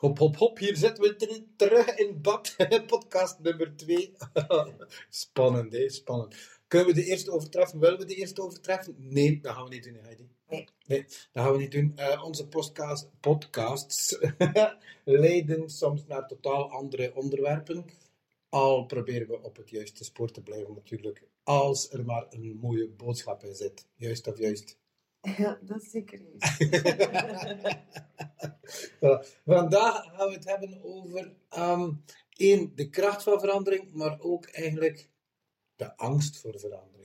Hop, hop, hop, hier zitten we ter- terug in bad. Podcast nummer 2. spannend, hè? Spannend. Kunnen we de eerste overtreffen? Willen we de eerste overtreffen? Nee, dat gaan we niet doen, Heidi. Nee. Nee, dat gaan we niet doen. Eh, onze podcast, podcasts leiden soms naar totaal andere onderwerpen. Al proberen we op het juiste spoor te blijven, natuurlijk. Als er maar een mooie boodschap in zit. Juist of juist. Ja, dat zeker juist. Voilà. Vandaag gaan we het hebben over ehm, één, de kracht van verandering, maar ook eigenlijk de angst voor verandering.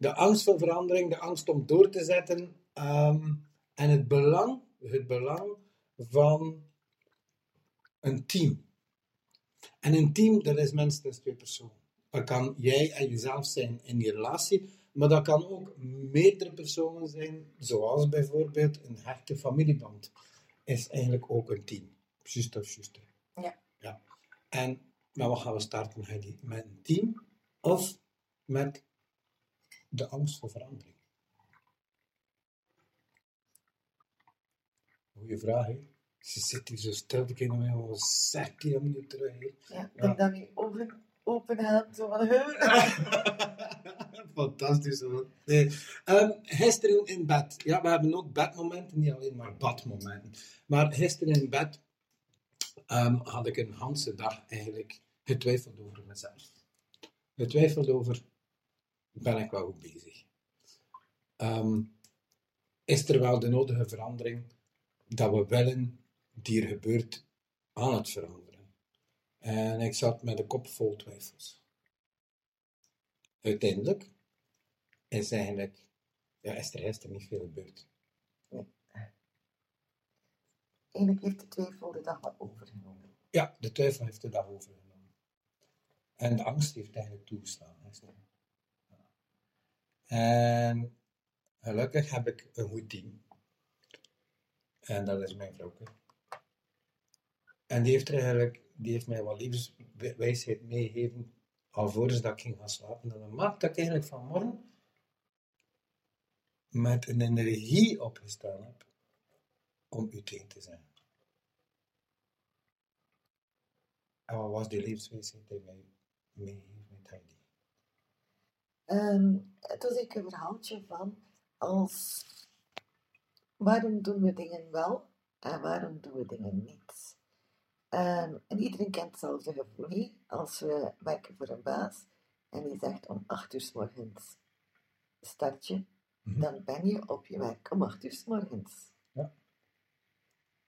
De angst voor verandering, de angst om door te zetten ehm, en het belang, het belang van een team. En een team, dat is minstens twee personen. Dat kan jij en jezelf zijn in je relatie, maar dat kan ook meerdere personen zijn, zoals bijvoorbeeld een hechte familieband is eigenlijk ook een team. Juist. hè? Ja. ja. En nou, wat gaan we starten, Heidi? Met een team of met de angst voor verandering? Goeie vraag, hè? Ze zit hier zo stil te kijken naar mij, wat zegt die hem nu terug? hè? Ja, ik denk dat ogen open hebben, zo van, "Huh?" Fantastisch hoor. Nee. Ehm, gisteren in bed. Ja, we hebben ook bedmomenten, niet alleen maar badmomenten. Maar gisteren in bed ehm, had ik een hele dag eigenlijk getwijfeld over mezelf. Getwijfeld over, ben ik wel goed bezig? Ehm, is er wel de nodige verandering dat we willen die er gebeurt aan het veranderen? En ik zat met de kop vol twijfels uiteindelijk is eigenlijk, ja, is er niet veel gebeurd. Eigenlijk heeft de twijfel de dag wat overgenomen. Ja, de twijfel heeft de dag overgenomen. En de angst heeft eigenlijk toegestaan. Ja. En gelukkig heb ik een goed team. En dat is mijn vrouw. En die heeft, er eigenlijk, die heeft mij wat levenswijsheid meegegeven alvorens dat ik ging gaan slapen. En dat maakt dat ik eigenlijk vanmorgen met een energie opgestaan heb om u te zijn. En wat was die levenswijsheid die mij meegeeft met Heidi? Ehm, het was ook een verhaaltje van als waarom doen we dingen wel en waarom doen we dingen niet. Ehm, en iedereen kent hetzelfde gevoel. Als we werken voor een baas en die zegt om 8 uur s morgens start je. Dan ben je op je werk om 8 uur s morgens. Ja.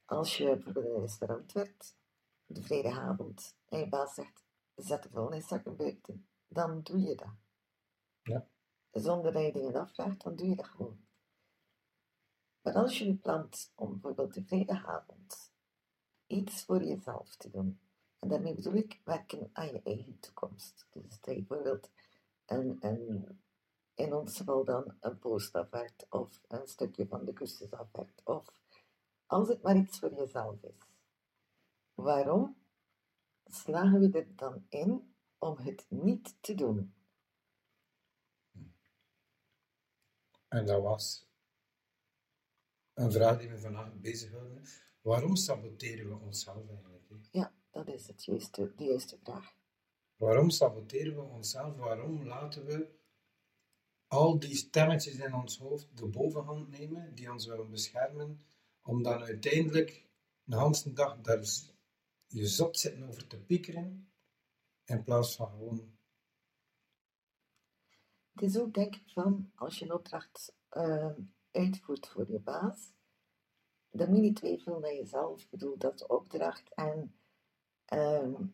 Als je bijvoorbeeld in een restaurant werkt, de vrijdagavond, en je baas zegt, zet de vuilniszakken buiten, dan doe je dat. Ja. Zonder dat je dingen afvraagt, dan doe je dat gewoon. Maar als je plant om bijvoorbeeld de vrijdagavond iets voor jezelf te doen, en daarmee bedoel ik werken aan je eigen toekomst. Dus bijvoorbeeld een, een, in ons geval dan een post afwerkt, of een stukje van de cursus afwerkt, of als het maar iets voor jezelf is. Waarom slagen we er dan in om het niet te doen? En dat was een vraag die me vandaag bezighouden. Waarom saboteren we onszelf eigenlijk? Ja, dat is het juiste, de juiste vraag. Waarom saboteren we onszelf? Waarom laten we al die stemmetjes in ons hoofd de bovenhand nemen, die ons willen beschermen, om dan uiteindelijk de hele dag daar je zot zitten over te piekeren, in plaats van gewoon... Het is ook denk ik van, als je een opdracht ehm, uitvoert voor je baas, dan moet je niet naar jezelf. Ik bedoel, dat de opdracht en ehm,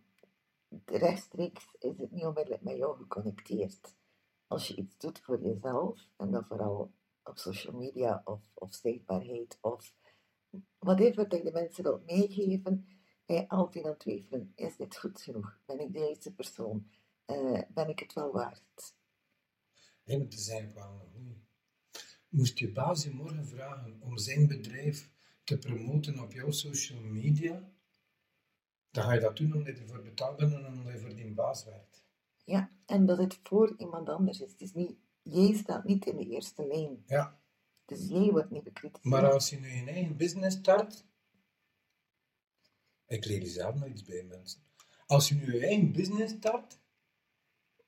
rechtstreeks is het niet onmiddellijk met jou geconnecteerd. Als je iets doet voor jezelf, en dan vooral op social media of, of zichtbaarheid of whatever dat je de mensen wilt meegeven, ben je altijd aan twijfelen. Is dit goed genoeg? Ben ik de juiste persoon? Eh, ben ik het wel waard? Maar het is eigenlijk wel een goeie. Moest je baas je morgen vragen om zijn bedrijf te promoten op jouw social media, dan ga je dat doen omdat je ervoor betaald bent en omdat je voor die baas werkt. Ja, en dat het voor iemand anders is. Het is niet, jij staat niet in de eerste lijn. Ja, Dus jij wordt niet bekritiseerd. maar als je nu je eigen business start, Ik leer zelf nog iets bij mensen. Als je nu je eigen business start,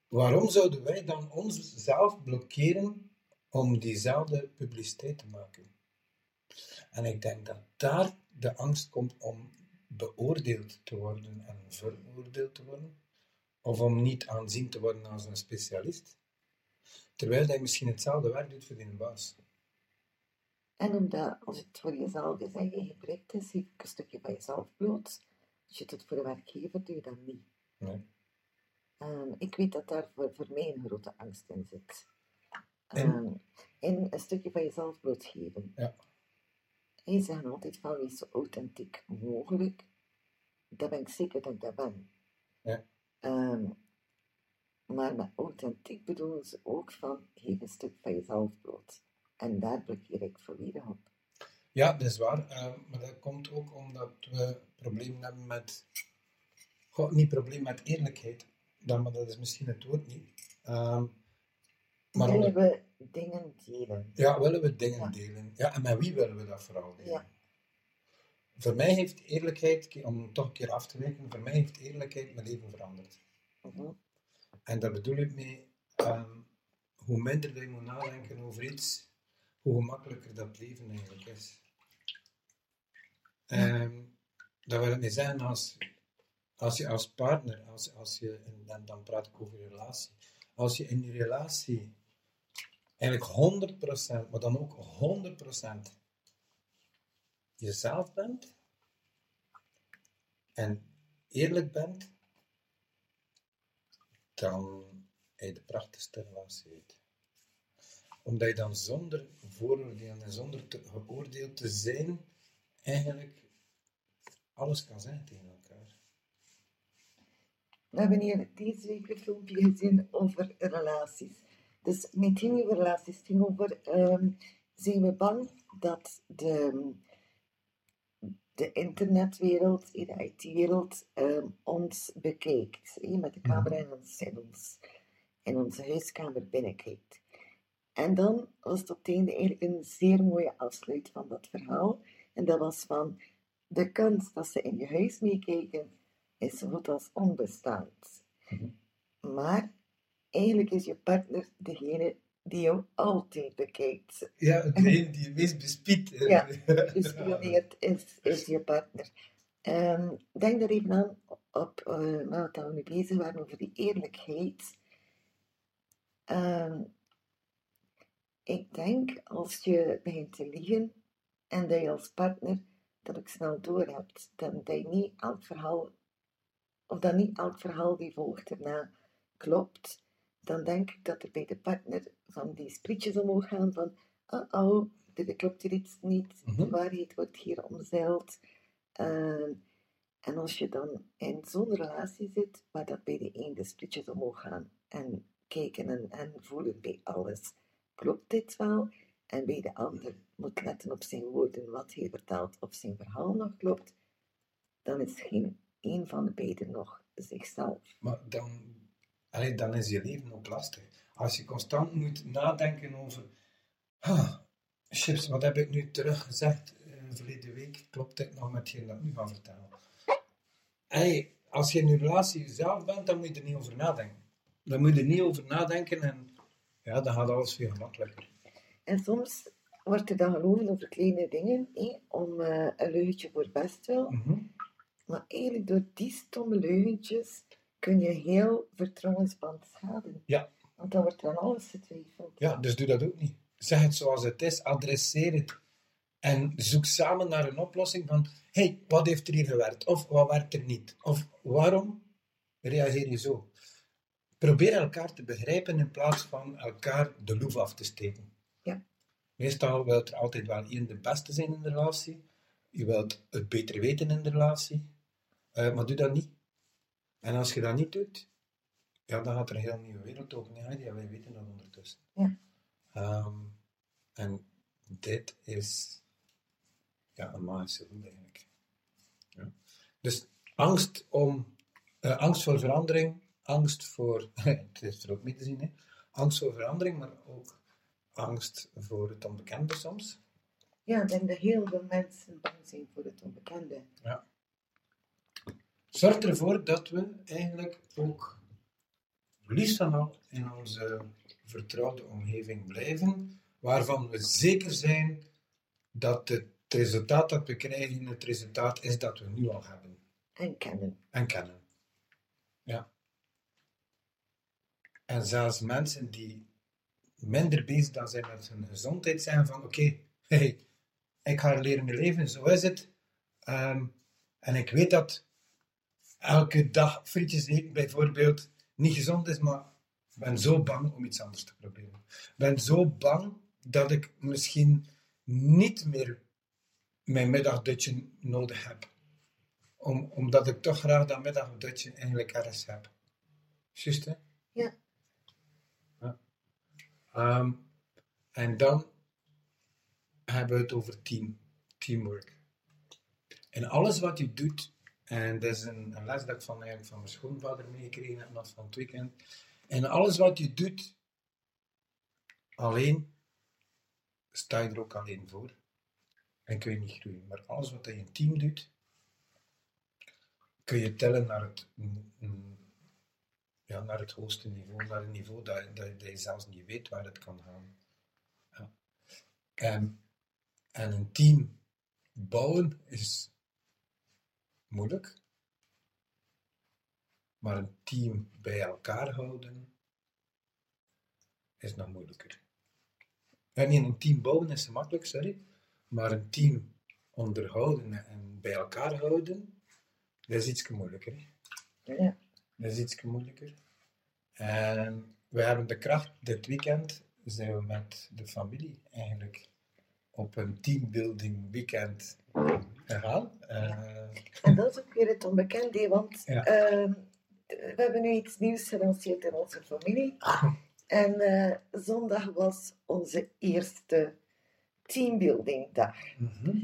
waarom zouden wij dan onszelf blokkeren om diezelfde publiciteit te maken? En ik denk dat daar de angst komt om beoordeeld te worden en veroordeeld te worden, of om niet aanzien te worden als een specialist, terwijl hij misschien hetzelfde werk doet voor die baas. En omdat, als het voor jezelf is en je geprikt is, geef ik een stukje van jezelf bloot. Als je het voor de werkgever doe je dat niet. Nee. Ik weet dat daar voor, voor mij een grote angst in zit. En- in een stukje van jezelf blootgeven. Ja. En je zegt altijd van wees zo authentiek mogelijk. Dat ben ik zeker dat ik dat ben. Ja. Ehm, maar met authentiek bedoelen ze ook van geef een stuk van jezelf bloot. En daar blokkeer ik volledig op. Ja, dat is waar. eh, maar dat komt ook omdat we problemen hebben met... Goh, niet probleem met eerlijkheid. Dan, maar dat is misschien het woord niet. Ehm, maar Willen we dingen delen? ja, willen we dingen Ja. delen? Ja, en met wie willen we dat vooral delen? Ja. Voor mij heeft eerlijkheid, om toch een keer af te wijken, voor mij heeft eerlijkheid mijn leven veranderd. Mhm. En daar bedoel ik mee, ehm, hoe minder je moet nadenken over iets, hoe gemakkelijker dat leven eigenlijk is. Ehm, dat wil ik mee zeggen, als, als je als partner, als, als je, en dan, dan praat ik over je relatie, als je in je relatie eigenlijk 100%, maar dan ook 100% jezelf bent en eerlijk bent, dan heb je de prachtigste relatie. Omdat je dan zonder vooroordelen en zonder te, geoordeeld te zijn, eigenlijk alles kan zijn tegen elkaar. We hebben hier deze week een filmpje gezien over relaties. Dus niet ging over relaties, ging over, ehm, zijn we bang dat de, de internetwereld, de IT-wereld, ehm, ons bekijkt. hè, met de camera in, ons, in, ons, in onze huiskamer binnenkijkt. En dan was het op het einde eigenlijk een zeer mooie afsluit van dat verhaal. En dat was van, de kans dat ze in je huis meekijken, is zo goed als onbestaand. Mhm. Maar eigenlijk is je partner degene die jou altijd bekijkt. Ja, degene die het meest bespiedt. Ja, Gespioneerd is, is je partner. Ehm, denk er even aan op eh wat we nu bezig waren over die eerlijkheid. Ehm, ik denk als je begint te liegen en dat je als partner dat ook snel doorhebt, dan dat je niet elk verhaal, of dat niet elk verhaal die volgt erna klopt, dan denk ik dat er bij de partner van die sprietjes omhoog gaan van, oh oh, er klopt hier iets niet, de Mhm. waarheid wordt hier omzeild. Ehm, en als je dan in zo'n relatie zit, waar dat bij de een de sprietjes omhoog gaan en kijken en, en voelen bij alles, klopt dit wel? En bij de ander moet letten op zijn woorden, wat hij vertelt, of zijn verhaal nog klopt, dan is geen een van de beiden nog zichzelf. Maar dan, allee, dan is je leven ook lastig. Als je constant moet nadenken over, ah, chips, wat heb ik nu terug gezegd eh, verleden week? Klopt dit nog met hetgeen dat ik nu ga vertellen? Hey, als je in je relatie zelf bent, dan moet je er niet over nadenken. Dan moet je er niet over nadenken en ja, dan gaat alles veel gemakkelijker. En soms wordt er dan gelogen over kleine dingen, hé, om eh, een leugentje voor bestwil. Mhm. Maar eigenlijk door die stomme leugentjes kun je heel vertrouwensband schaden. Ja. Want dan wordt er aan alles getwijfeld. Ja, dus doe dat ook niet. Zeg het zoals het is, adresseer het. En zoek samen naar een oplossing van, hey, wat heeft er hier gewerkt? Of wat werkt er niet? Of waarom reageer je zo? Probeer elkaar te begrijpen in plaats van elkaar de loef af te steken. Ja. Meestal wil er altijd wel één de beste zijn in de relatie. Je wilt het beter weten in de relatie. Eh, maar doe dat niet. En als je dat niet doet, ja, dan gaat er een heel nieuwe wereld open. Ja, ja, wij weten dat ondertussen. Ja. Ehm, en dit is ja, een magische doel eigenlijk. Ja. Dus angst, om, eh, angst voor verandering, angst voor, het is er ook mee te zien, hè? angst voor verandering, maar ook angst voor het onbekende soms. Ja, ik denk dat heel veel mensen bang zijn voor het onbekende. Ja. Zorg ervoor dat we eigenlijk ook liefst van al in onze vertrouwde omgeving blijven, waarvan we zeker zijn dat het resultaat dat we krijgen het resultaat is dat we nu al hebben En kennen. en kennen. Ja. En zelfs mensen die minder bezig dan zijn met hun gezondheid zeggen van oké, hey, ik ga leren mijn leven, zo is het. Ehm, en ik weet dat elke dag frietjes eten bijvoorbeeld niet gezond is, maar ik ben zo bang om iets anders te proberen. Ik ben zo bang dat ik misschien niet meer mijn middagdutje nodig heb. Om, omdat ik toch graag dat middagdutje eigenlijk ergens heb. Juist, hè? Ja. Ja. Ehm, en dan hebben we het over team, teamwork. En alles wat je doet, en dat is een, les dat ik van, eigenlijk van mijn schoonvader meegekregen heb van het weekend. En alles wat je doet, alleen, sta je er ook alleen voor. En kun je niet groeien. Maar alles wat je in team doet, kun je tellen naar het, ja, naar het hoogste niveau, naar een niveau dat, dat, dat je zelfs niet weet waar het kan gaan. Ja. En, en een team bouwen is moeilijk. Maar een team bij elkaar houden is nog moeilijker. En nee, een team bouwen is makkelijk, sorry. Maar een team onderhouden en bij elkaar houden, dat is iets moeilijker. hè. Ja. Dat is iets moeilijker. En we hebben de kracht, dit weekend zijn we met de familie eigenlijk op een teambuilding weekend Eh, En dat is ook weer het onbekende, want ehm, we hebben nu iets nieuws gelanceerd in onze familie. En eh, zondag was onze eerste teambuilding dag. mhm.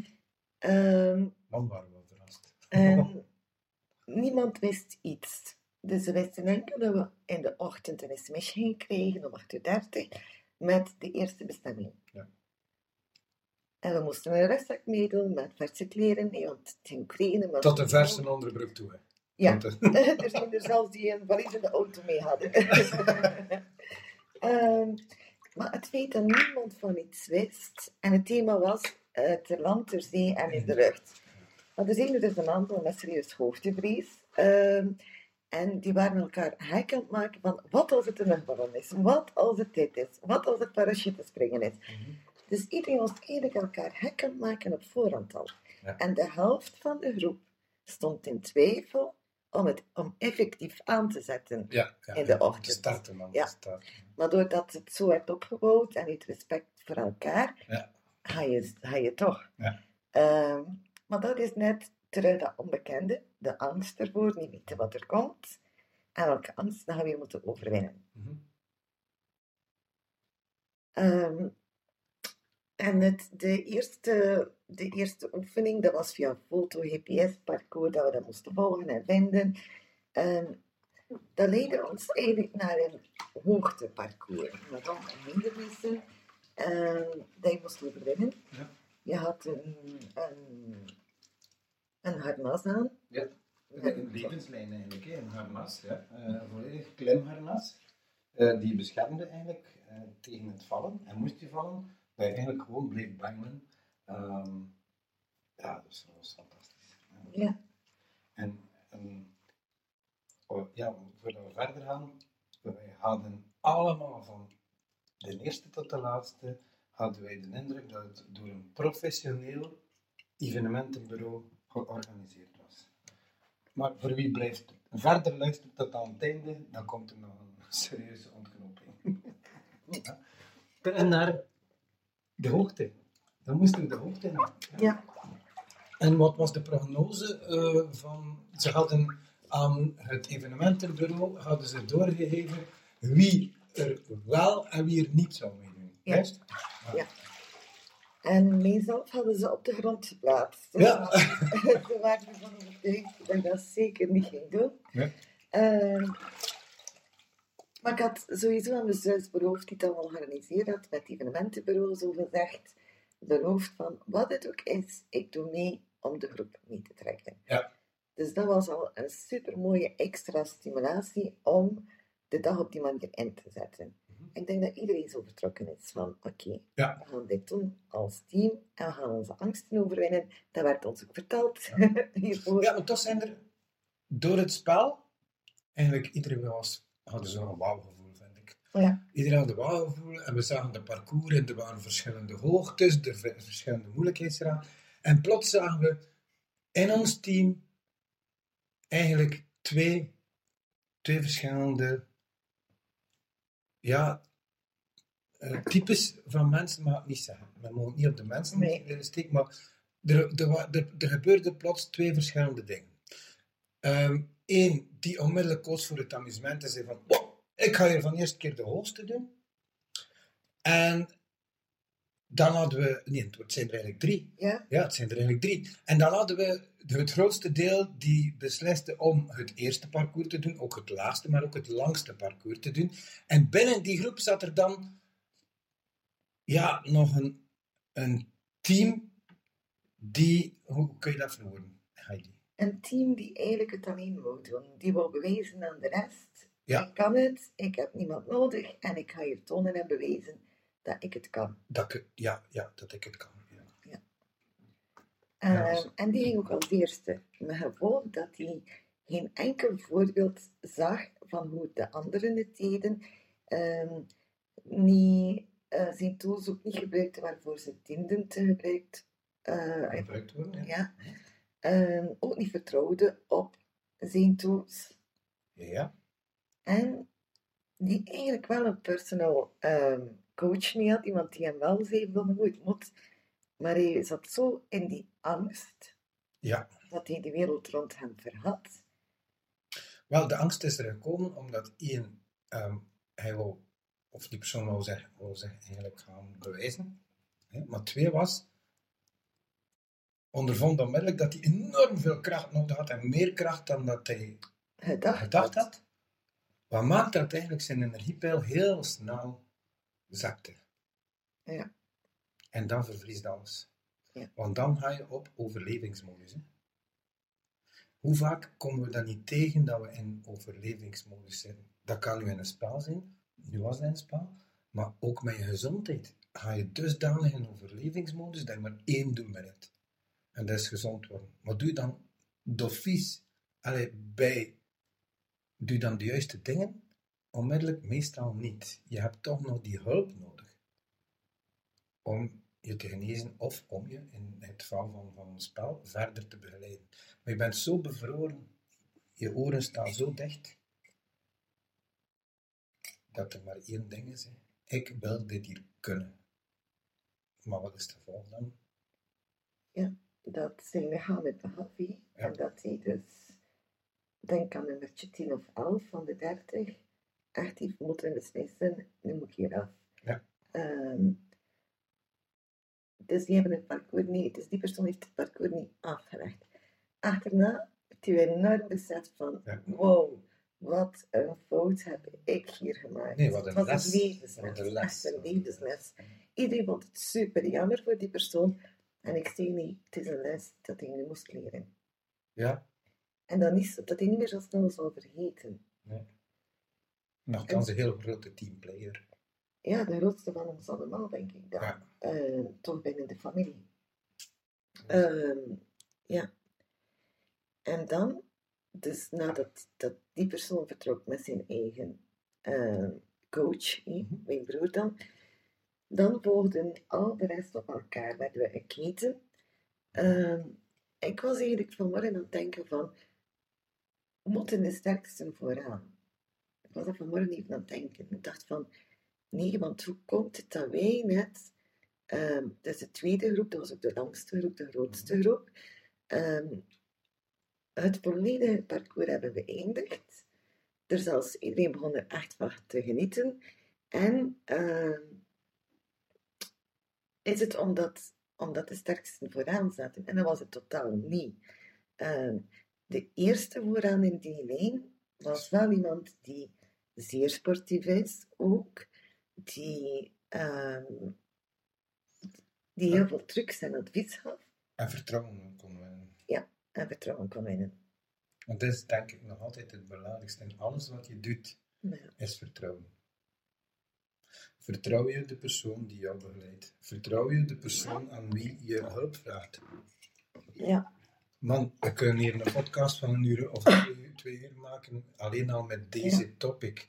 Ehm, Man, waren we verrast. en niemand wist iets. Dus we wisten enkel dat we in de ochtend een sms gingen krijgen om 8.30 uur met de eerste bestemming. Ja. En we moesten een rugzak meedoen met verse kleren, nee, want het ging regenen. maar- Tot een verse onderbroek toe. Hè. Ja, eh, er zijn er zelfs die een valies in de auto mee hadden. Ehm, maar het feit dat niemand van iets wist, en het thema was eh, ter land, ter zee en in de lucht. Maar er zijn er dus een aantal met serieus hoogtevrees. Ehm, en die waren elkaar hek aan het maken van wat als het een luchtballon is, wat als het dit is, wat als het parachutespringen is. Mhm. Dus iedereen was eigenlijk elkaar hek aan het maken op voorhand al. Ja. En de helft van de groep stond in twijfel om het om effectief aan te zetten. ja, ja, In de ja, ochtend. te starten, man. Ja. starten. Maar doordat het zo werd opgebouwd en het respect voor elkaar, Ja. ga, je, ga je toch. Ja. Ehm, maar dat is net terug dat onbekende, de angst ervoor, niet weten wat er komt. En welke angst dan gaan we weer moeten overwinnen. Ehm, en het, de, eerste, de eerste oefening, dat was via foto-GPS-parcours, dat we dat moesten volgen en vinden. En dat leidde ons eigenlijk naar een hoogteparcours. Met allemaal hindernissen ehm, dat je moest overwinnen. Ja. Je had een, een, een harnas aan. Ja, een levenslijn eigenlijk, hè. een harnas, ja. Eh, een volledig klimharnas. Eh, die beschermde eigenlijk eh, tegen het vallen. En moest je vallen, dat je eigenlijk gewoon bleef bangelen. Ehm, ja, dat was, dat was fantastisch. Ja. En, en oh, ja, voordat we verder gaan, wij hadden allemaal van de eerste tot de laatste, hadden wij de indruk dat het door een professioneel evenementenbureau georganiseerd was. Maar voor wie blijft verder luistert tot aan het einde, dan komt er nog een serieuze ontknoping. ja. En naar de hoogte. Dan moesten we de hoogte naar. Ja. En wat was de prognose eh, van... Ze hadden aan het evenementenbureau hadden ze doorgegeven wie er wel en wie er niet zou meedoen. Ja. Juist? En mijzelf hadden ze op de grond geplaatst. Ja. Ze waren ervan overtuigd dat ik dat zeker niet ging doen. Ja. Ehm, maar ik had sowieso aan de zus beloofd, die het allemaal georganiseerd had, met het evenementenbureau zo gezegd, beloofd van, wat het ook is, ik doe mee om de groep mee te trekken. Ja. Dus dat was al een super mooie extra stimulatie om de dag op die manier in te zetten. Mhm. Ik denk dat iedereen zo vertrokken is van, oké, Ja. we gaan dit doen als team en we gaan onze angsten overwinnen. Dat werd ons ook verteld hiervoor. Ja, maar toch zijn er door het spel, eigenlijk iedereen was, hadden zo'n wauwgevoel, vind ik. Ja. Iedereen had een wauwgevoel en we zagen de parcours en er waren verschillende hoogtes, er waren verschillende moeilijkheidsgraden. En plots zagen we in ons team eigenlijk twee, twee verschillende ja, eh, types van mensen, ik niet zeggen. We mogen niet op de mensen Nee. steken, maar er, er, er, er gebeurden plots twee verschillende dingen. Eén, die onmiddellijk koos voor het amusement en zei van, "Wow, ik ga hier van de eerste keer de hoogste doen. En dan hadden we, nee, het zijn er eigenlijk drie. Ja, Ja, het zijn er eigenlijk drie. En dan hadden we het grootste deel die besliste om het eerste parcours te doen, ook het laatste, maar ook het langste parcours te doen. En binnen die groep zat er dan ja, nog een, een team die, hoe kun je dat verwoorden, Heidi? Een team die eigenlijk het alleen wou doen. Die wou bewijzen aan de rest. Ja. Ik kan het, ik heb niemand nodig en ik ga hier tonen en bewijzen dat ik het kan. Dat ja, ja, dat ik het kan. Ja. Ehm, Ja, dus- En die ging ook als eerste. Met gevolg dat hij geen enkel voorbeeld zag van hoe de anderen het deden. Ehm, niet, eh, zijn tools ook niet gebruikte waarvoor ze dienden te gebruikt. eh, Gebruikt worden, ja. ja. Ehm, ook niet vertrouwde op zijn tools. Ja, En die eigenlijk wel een personal ehm, coach mee had. Iemand die hem wel zei van hoe het moet. Maar hij zat zo in die angst ja. dat hij de wereld rond hem verhad. Wel, de angst is er gekomen omdat één, ehm, hij wou, of die persoon wou zich, wou zich eigenlijk gaan bewijzen. Hè? Maar twee was, ondervond onmiddellijk dat hij enorm veel kracht nodig had en meer kracht dan dat hij Gedacht, gedacht had. Wat maakt dat eigenlijk zijn energiepeil heel snel zakte. Ja. En dan vervriest alles. Ja. Want dan ga je op overlevingsmodus. Hè? Hoe vaak komen we dan niet tegen dat we in overlevingsmodus zitten? Dat kan nu in een spel zijn, nu was het een spel, maar ook met je gezondheid. Ga je dusdanig in overlevingsmodus dat je maar één doel met hebt. En dat is gezond worden. Maar doe dan d'office, allee, bij, doe dan de juiste dingen? Onmiddellijk meestal niet. Je hebt toch nog die hulp nodig om je te genezen of om je, in het geval van, van een spel, verder te begeleiden. Maar je bent zo bevroren, je oren staan zo dicht, dat er maar één ding is. Ik wil dit hier kunnen. Maar wat is de gevolg dan? Dat zijn lichaam met de happy. Ja. En dat hij dus, denk aan nummertje 10 of 11 van de 30, echt heeft moeten beslissen, nu moet ik hier af. Ja. Ehm, dus die hebben het parcours niet, dus die persoon heeft het parcours niet afgelegd. Achterna heeft hij enorm besef van, Ja. wow, wat een fout heb ik hier gemaakt. Nee, wat een het was les. een levensles. Wat een les. Echt een levensles. Iedereen vond het super jammer voor die persoon. En ik zei niet, het is een les dat hij nu moest leren. Ja, En dan is dat hij niet meer zo snel zal vergeten. nogthans een heel grote teamplayer. Ja, de grootste van ons allemaal, denk ik dan. Ja. Eh, toch binnen de familie. Ehm, ja. En dan, dus nadat dat die persoon vertrok met zijn eigen eh, coach, Mhm. mijn broer dan, dan volgden al de rest op elkaar. Werden we een keten. Ehm, ik was eigenlijk vanmorgen aan het denken van, moeten de sterksten vooraan? Ik was er vanmorgen even aan het denken. Ik dacht van, nee, want hoe komt het dat wij net, ehm dat is de tweede groep, dat was ook de langste groep, de grootste groep, ehm, het volledige parcours hebben beëindigd. Er zelfs iedereen begon er echt van te genieten. En is het omdat, omdat de sterksten vooraan zaten. En dat was het totaal niet. Ehm, de eerste vooraan in die lijn was wel iemand die zeer sportief is ook, die, ehm, die heel veel trucs en advies gaf En vertrouwen kon winnen. en vertrouwen kon winnen. Want dat is denk ik nog altijd het belangrijkste. In alles wat je doet, Ja. is vertrouwen. Vertrouw je de persoon die jou begeleidt. Vertrouw je de persoon aan wie je hulp vraagt. Ja. Man, we kunnen hier een podcast van een uur of twee, uur- twee uur maken, alleen al met deze topic.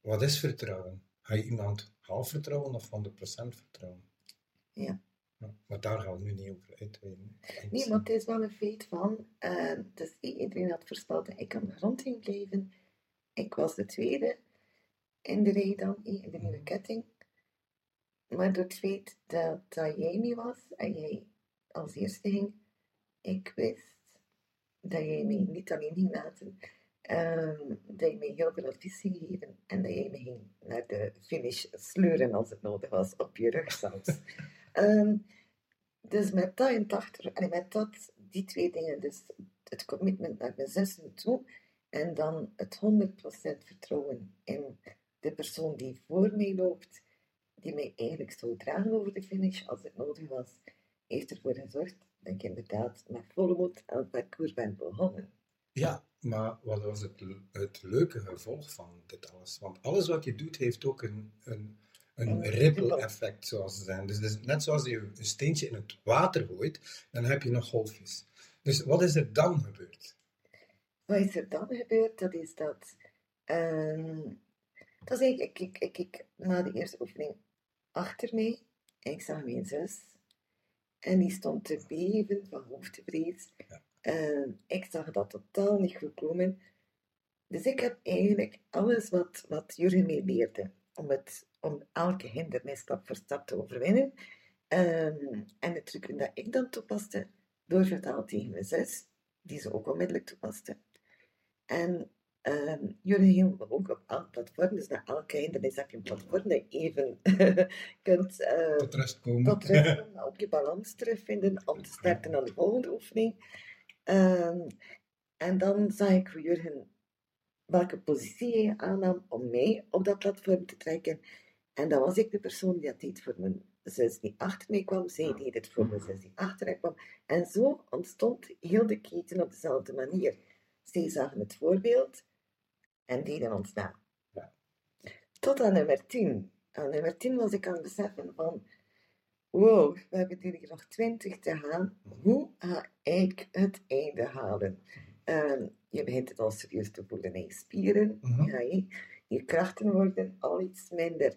Wat is vertrouwen? Ga je iemand half vertrouwen of 100% vertrouwen? Ja. Ja, maar daar gaan we nu niet over uitweiden. Nee, maar het is wel een feit van, eh dus iedereen had voorspeld dat ik aan de grond ging blijven. Ik was de tweede in de rij dan, in de nieuwe ketting. Maar door het feit dat, dat jij niet was en jij als eerste ging, ik wist dat jij mij niet alleen ging laten, ehm, dat je mij heel veel advies ging geven en dat jij me ging naar de finish sleuren als het nodig was, op je rug zelfs. Ehm, dus met dat in het allee, met dat, die twee dingen, dus het commitment naar mijn zussen toe en dan het 100% vertrouwen in de persoon die voor mij loopt, die mij eigenlijk zou dragen over de finish als het nodig was, heeft ervoor gezorgd dat ik inderdaad met volle moed aan het parcours ben begonnen. Ja, maar wat was het, het leuke gevolg van dit alles? Want alles wat je doet heeft ook een, een, een ripple effect, zoals ze zeggen. Dus het is net zoals je een steentje in het water gooit, dan heb je nog golfjes. Dus wat is er dan gebeurd? Wat is er dan gebeurd? Dat is dat. ehm, ik, ik, ik, ik na de eerste oefening achter mij. En ik zag mijn zus. En die stond te beven van hoofdvrees. Ehm, ik zag dat totaal niet goed komen. Dus ik heb eigenlijk alles wat, wat Jurgen mij leerde. Om, het, om elke hindernis stap voor stap te overwinnen. ehm, en de trucken dat ik dan toepaste, doorvertaald tegen mijn zus. Die ze ook onmiddellijk toepaste. En ehm jullie hielden ook op elk platform, dus na elke hindernis heb je een platform dat je even kunt eh, Tot rust komen. tot rust komen, ook je balans terugvinden om te starten aan de volgende oefening. Ehm, en dan zag ik hoe Jurgen welke positie hij aannam om mij op dat platform te trekken. En dan was ik de persoon die dat deed voor mijn zus die achter mij kwam. Zij deed het voor mijn zus die achter mij kwam. En zo ontstond heel de keten op dezelfde manier. Zij zagen het voorbeeld en deden ons na. Ja. Tot aan nummer 10. Aan nummer 10 was ik aan het beseffen van... Wow, we hebben hier nog 20 te gaan. Hoe ga ik het einde halen? Ehm, je begint het al serieus te voelen in je spieren. Mhm. Ja, je, je krachten worden al iets minder.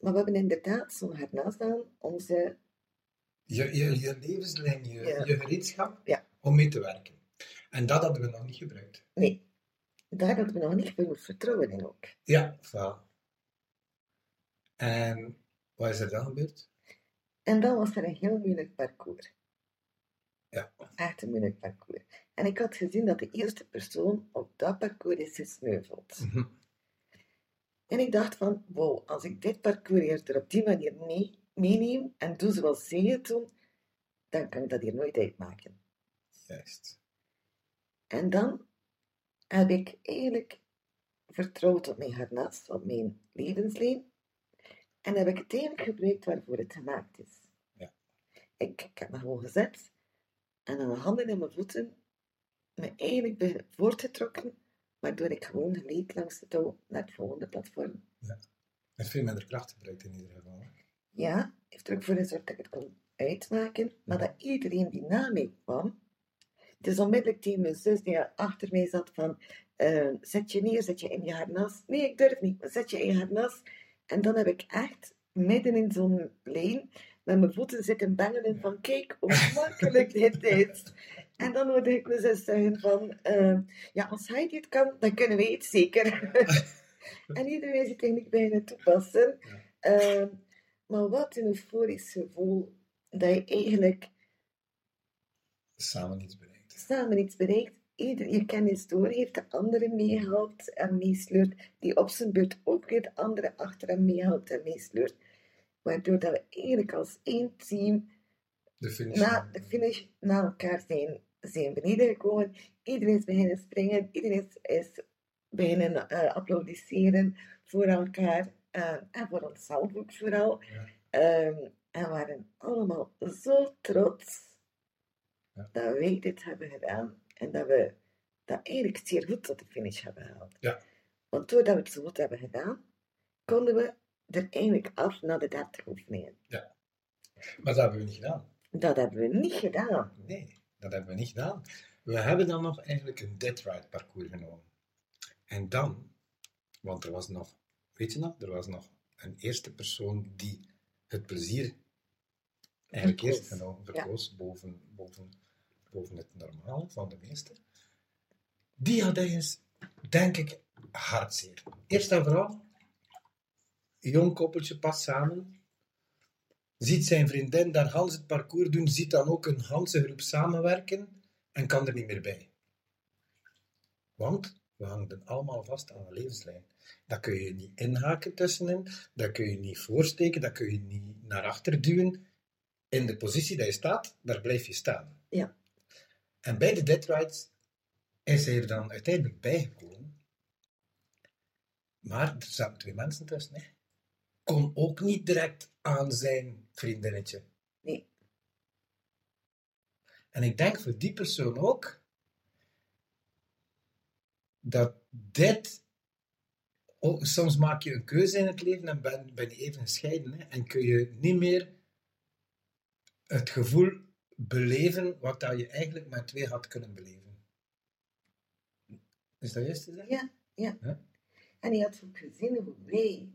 Maar we hebben inderdaad zo'n harnas aan om ze... Je, je, je levenslijn, je, Ja. je gereedschap Ja. om mee te werken. En dat hadden we nog niet gebruikt. Nee, daar hadden we nog niet genoeg vertrouwen in ook. Ja, voilà. En wat is er dan gebeurd? En dan was er een heel moeilijk parcours. Ja. Echt een moeilijk parcours. En ik had gezien dat de eerste persoon op dat parcours is gesneuveld. Mhm. En ik dacht van, wow, als ik dit parcours eerder op die manier mee, meeneem en doe zoals zij het doen, dan kan ik dat hier nooit uitmaken. Juist. En dan heb ik eigenlijk vertrouwd op mijn harnas, op mijn levenslijn. En heb ik het eigenlijk gebruikt waarvoor het gemaakt is. Ja. Ik, ik heb me gewoon gezet en aan mijn handen en mijn voeten me eigenlijk voortgetrokken, waardoor ik gewoon gleed langs het touw naar het volgende platform. Met veel minder kracht gebruikt in ieder geval. Ja, heeft er ook voor gezorgd dat ik het kon uitmaken, maar dat iedereen die na mij kwam, dus onmiddellijk tegen mijn zus die achter mij zat van, eh, zet je neer, zet je in je harnas. Nee, ik durf niet, maar zet je in je harnas. En dan heb ik echt midden in zo'n lijn met mijn voeten zitten bengelen van, kijk hoe makkelijk dit is. En dan hoorde ik mijn zus zeggen van, eh, ja, als hij dit kan, dan kunnen wij het zeker. en iedereen zit eigenlijk bijna toepassen. Ehm, maar wat een euforisch gevoel dat je eigenlijk Samen iets. Samen iets bereikt. Ieder je kennis doorgeeft, de andere meehelpt en meesleurt, die op zijn beurt ook weer de andere achter hem meehelpt en meesleurt. Waardoor dat we eigenlijk als één team De finish. na de finish na elkaar zijn, zijn beneden gekomen. Iedereen is beginnen springen, iedereen is, beginnen eh, applaudisseren voor elkaar eh, en voor onszelf ook vooral. Ja. Ehm, en we waren allemaal zo trots Ja. dat wij dit hebben gedaan en dat we dat eigenlijk zeer goed tot de finish hebben gehaald. Ja. Want doordat we het zo goed hebben gedaan, konden we er eigenlijk af naar de 30 oefeningen. Maar dat hebben we niet gedaan. Dat hebben we niet gedaan. Nee, dat hebben we niet gedaan. We hebben dan nog eigenlijk een dead ride parcours genomen. En dan, want er was nog, weet je nog, er was nog een eerste persoon die het plezier eigenlijk eerst genomen, verkoos boven, boven, boven het normale van de meeste. Die had eens, denk ik, hartzeer. Eerst en vooral, een jong koppeltje past samen, ziet zijn vriendin daar Hans het parcours doen, ziet dan ook een Hanse groep samenwerken en kan er niet meer bij. Want we hangen allemaal vast aan een levenslijn. Dat kun je niet inhaken tussenin, dat kun je niet voorsteken, dat kun je niet naar achter duwen. In de positie dat je staat, daar blijf je staan. Ja. En bij de dead is hij er dan uiteindelijk bijgekomen. Maar er zaten twee mensen tussen. Hè. Kon ook niet direct aan zijn vriendinnetje. Nee. En ik denk voor die persoon ook dat dit. ook- soms maak je een keuze in het leven en ben, ben je even gescheiden. Hè, en kun je niet meer het gevoel beleven wat dat je eigenlijk met twee had kunnen beleven. Is dat juist te zeggen? Ja, ja. En hij had ook gezien hoe wij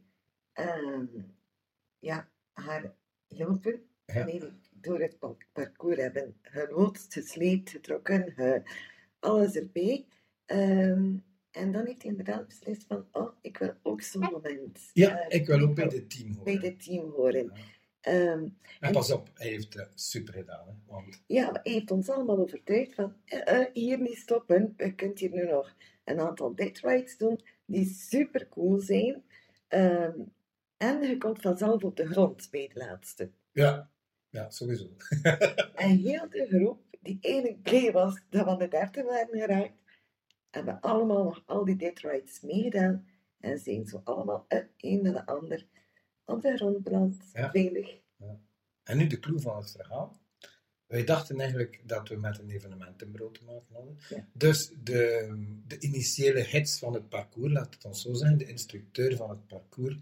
ja, haar hielpen. Ja. En eigenlijk door het pa- parcours hebben geloodst, gesleept, getrokken, ge- alles erbij. Ehm, en dan heeft hij inderdaad beslist van, oh, ik wil ook zo'n moment. Ja, eh, ik wil ook bij dit team bij horen. dit team horen. Ja. Ehm, En pas op, hij heeft het super gedaan. Hè, want Ja, hij heeft ons allemaal overtuigd van eh, eh, hier niet stoppen. Je kunt hier nu nog een aantal dead rides doen die super cool zijn. Ehm, en je komt vanzelf op de grond bij het laatste. ja, ja, sowieso. En heel de groep, die eigenlijk blij was dat we aan de 30 waren geraakt, hebben allemaal nog al die dead rides meegedaan. En zijn zo allemaal het een na de ander op de grond beland, Ja. veilig. En nu de clue van het verhaal. Wij dachten eigenlijk dat we met een evenementenbureau te maken hadden. Ja. Dus de, de initiële hits van het parcours, laat het ons zo zeggen, de instructeur van het parcours,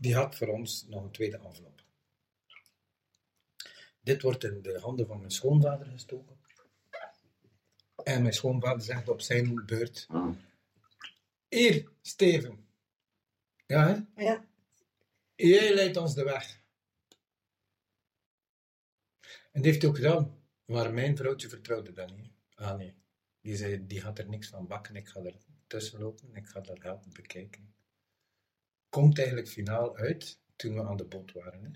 die had voor ons nog een tweede envelop. Dit wordt in de handen van mijn schoonvader gestoken. En mijn schoonvader zegt op zijn beurt: Hier, Steven. Ja, hè? Ja, Jij leidt ons de weg. En dat heeft ook gedaan. Maar mijn vrouwtje vertrouwde dat niet. Ah nee. Die zei, die gaat er niks van bakken. Ik ga er tussen lopen. Ik ga dat helpen bekijken. Komt eigenlijk finaal uit toen we aan de boot waren. Hè.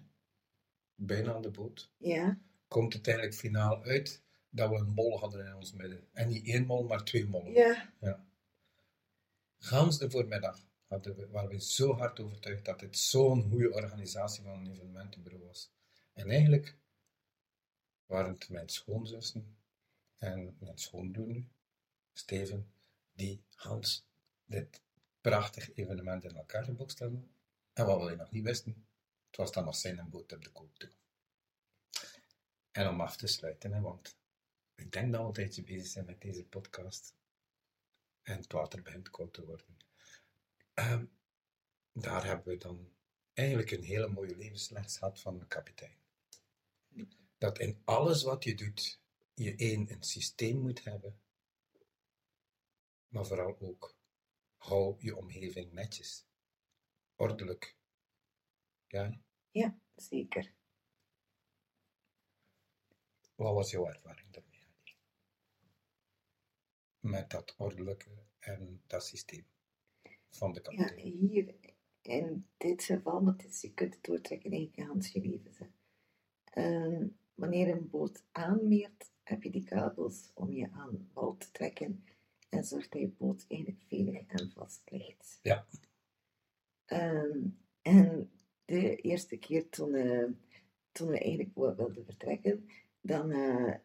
Bijna aan de boot. ja, Komt het eigenlijk finaal uit dat we een mol hadden in ons midden. En niet één mol, maar twee mollen. ja, Ja. Gans de voormiddag waren we zo hard overtuigd dat dit zo'n goede organisatie van een evenementenbureau was. En eigenlijk waren het mijn schoonzussen en mijn schoonbroer nu, Steven, die Hans dit prachtig evenement in elkaar gebokst hebben. En wat we nog niet wisten, het was dan nog zijn boot op de koop toe. En om af te sluiten, want ik denk dat we een tijdje bezig zijn met deze podcast en het water begint koud te worden. Ehm, daar hebben we dan eigenlijk een hele mooie levensles gehad van de kapitein. Dat in alles wat je doet, je één, een systeem moet hebben, maar vooral ook, hou je omgeving netjes, ordelijk. Ja, ja, zeker. wat was jouw ervaring daarmee? Met dat ordelijke en dat systeem van de Ja, kapitein. hier in dit geval, want is- je kunt het doortrekken in je Hans je leven. Hè. Ehm, wanneer een boot aanmeert, heb je die kabels om je aan wal te trekken en zorgt dat je boot eigenlijk veilig en vast ligt. Ja. Ehm, en de eerste keer toen, eh, toen we eigenlijk wilden vertrekken, dan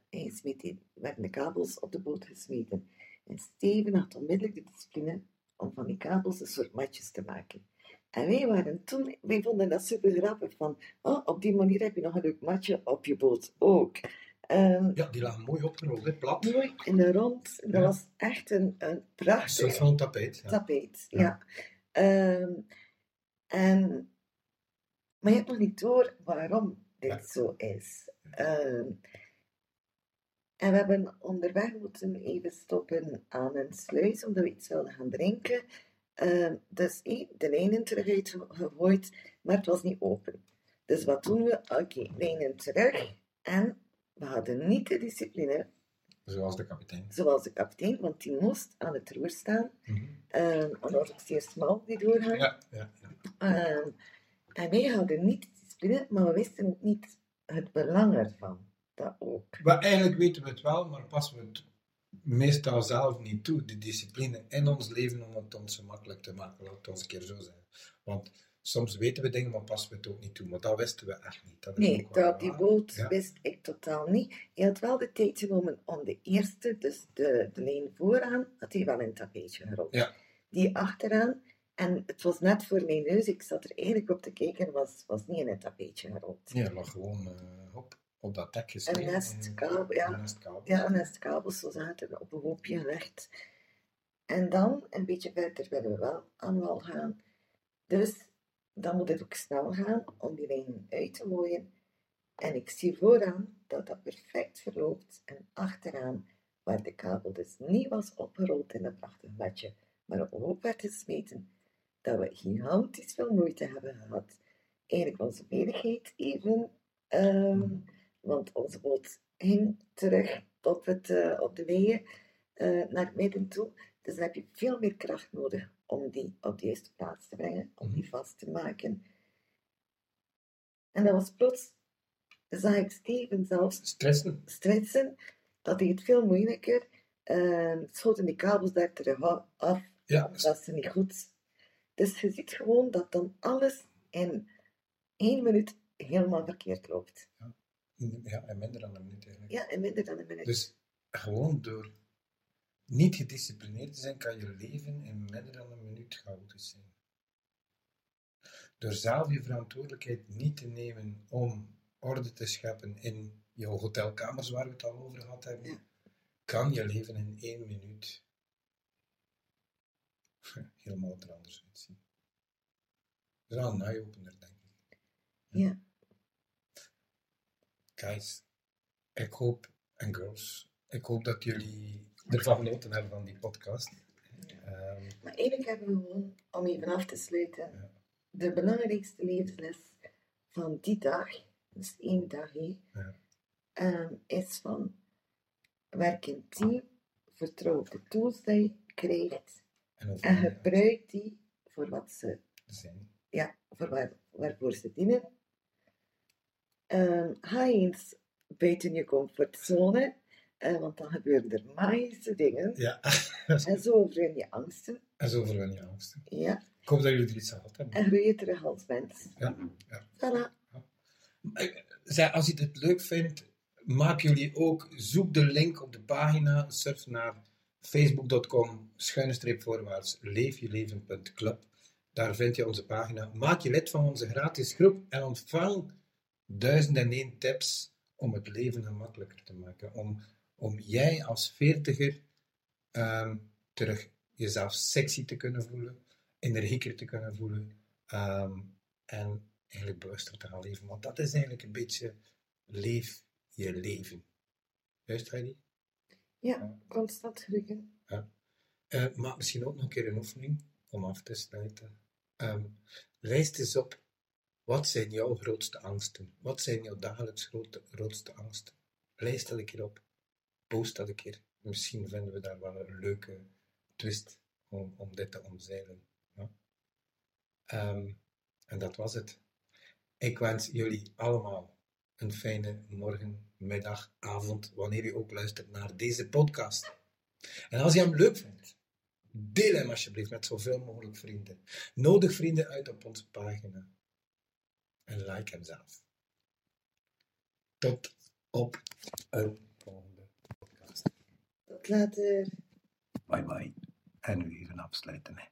hij smeet die- werden de kabels op de boot gesmeten. En Steven had onmiddellijk de discipline om van die kabels een soort matjes te maken. En wij waren toen, wij vonden dat super grappig van, oh, op die manier heb je nog een leuk matje op je boot ook. Ehm, Ja, die lagen mooi opgerold, hè, plat. mooi in de rond. Dat Ja. was echt een, een Een prachtig soort van tapijt. Ja. tapijt. Ja. Ja. Ehm, en, maar je hebt nog niet door waarom dit zo is. Ehm, en we hebben onderweg moeten even stoppen aan een sluis, omdat we iets wilden gaan drinken. Ehm, dus eh, de lijnen terug uitgegooid, maar het was niet open. Dus wat doen we? Oké, lijnen terug. En we hadden niet de discipline, Zoals de kapitein. zoals de kapitein, want die moest aan het roer staan. Want dat was ook zeer smal, die doorgang. Ja, ja, ja. Ehm, en wij hadden niet de discipline, maar we wisten niet het belang ervan. Dat ook. Maar eigenlijk weten we het wel, maar passen we het meestal zelf niet toe, de discipline in ons leven, om het ons gemakkelijk te maken, laat het ons een keer zo zeggen. Want soms weten we dingen, maar passen we het ook niet toe. Maar dat wisten we echt niet. Dat Nee, dat die boot Ja. wist ik totaal niet. Je had wel de tijd genomen om de eerste, dus de, de lijn vooraan, had hij wel in een tapijtje gerold. Ja. Die achteraan, en het was net voor mijn neus, ik zat er eigenlijk op te kijken, was, was niet in een tapijtje gerold. Nee, het lag gewoon eh, op, op dat dek Een gesneden. nestkabel, ja. Een nestkabel. Ja, de zo zaten op een hoopje gelegd. En dan, een beetje verder willen we wel aan wal gaan. Dus dan moet het ook snel gaan om die lijnen uit te gooien. En ik zie vooraan dat dat perfect verloopt. En achteraan, waar de kabel dus niet was opgerold in een prachtig bedje, maar op een hoop werd gesmeten, dat we gigantisch veel moeite hebben gehad. Eigenlijk onze veiligheid even, ehm, want onze boot ging terug op, het, eh, op de weeën eh, naar het midden toe. Dus dan heb je veel meer kracht nodig om die op de juiste plaats te brengen, om die vast te maken. En dat was plots, zag ik Steven zelfs Stressen. stretsen, dat deed het veel moeilijker. Uh, schoten die kabels daar terug af, Ja, dat is niet goed. Dus je ziet gewoon dat dan alles in één minuut helemaal verkeerd loopt. ja, en minder dan een minuut eigenlijk. Ja, in minder dan een minuut. Dus gewoon door niet gedisciplineerd te zijn, kan je leven in minder dan een minuut chaotisch zijn. Door zelf je verantwoordelijkheid niet te nemen om orde te scheppen in jouw hotelkamers waar we het al over gehad hebben, Ja. kan je leven in één minuut helemaal er anders uitzien. Dat is wel een eye-opener, denk ik. Ja. Guys, ik hoop, en girls, ik hoop dat jullie ervan genoten hebben van die podcast. Ehm, Maar eigenlijk hebben we gewoon, om even af te sluiten, Ja. de belangrijkste levensles van die dag, dus één dag hier, Ja. ehm, is van werk in team, vertrouw op de tools die je krijgt en gebruik die voor wat ze, zijn. ja, voor waar, waarvoor ze dienen. Ehm, ga eens buiten je comfortzone, eh, want dan gebeuren er magische dingen. Ja, En zo overwin je angsten. en zo overwin je angsten. Ja, Ik hoop dat jullie er iets aan gehad hebben. en groei je terug als mens. Ja, ja. Voilà. Ik- Zeg, als je het leuk vindt, maak jullie ook, zoek de link op de pagina, surf naar facebook.com, schuine voorwaarts, leefjeleven.club. Daar vind je onze pagina. Maak je lid van onze gratis groep en ontvang duizend en één tips om het leven gemakkelijker te maken. Om, om jij als veertiger ehm, terug jezelf sexy te kunnen voelen, energieker te kunnen voelen ehm, en eigenlijk bewuster te gaan leven. Want dat is eigenlijk een beetje leef je leven. Juist, Heidi? Ja, constant groeien. Eh, maar misschien ook nog een keer een oefening om af te sluiten. Ehm, lijst eens op, wat zijn jouw grootste angsten? Wat zijn jouw dagelijks grootste angsten? Lijst dat een keer op. Post dat een keer. Misschien vinden we daar wel een leuke twist om, om dit te omzeilen. Ja? Ehm, en dat was het. Ik wens jullie allemaal een fijne morgen, middag, avond, wanneer je ook luistert naar deze podcast. En als je hem leuk vindt, deel hem alsjeblieft met zoveel mogelijk vrienden. Nodig vrienden uit op onze pagina. En like hem zelf. Tot op een volgende podcast. Tot later. Bye bye. En nu even afsluiten. Hè.